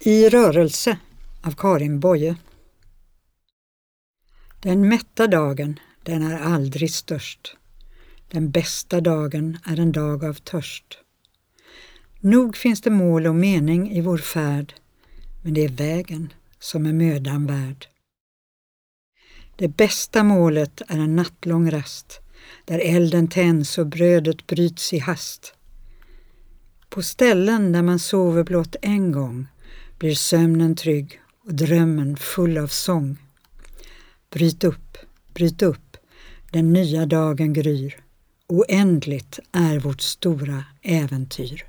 I rörelse av Karin Boye Den mätta dagen, den är aldrig störst. Den bästa dagen är en dag av törst. Nog finns det mål och mening i vår färd, men det är vägen som är mödan värd. Det bästa målet är en nattlång rast, där elden tänds och brödet bryts i hast. På ställen där man sover blott en gång blir sömnen trygg och drömmen full av sång. Bryt upp, bryt upp, den nya dagen gryr. Oändligt är vårt stora äventyr.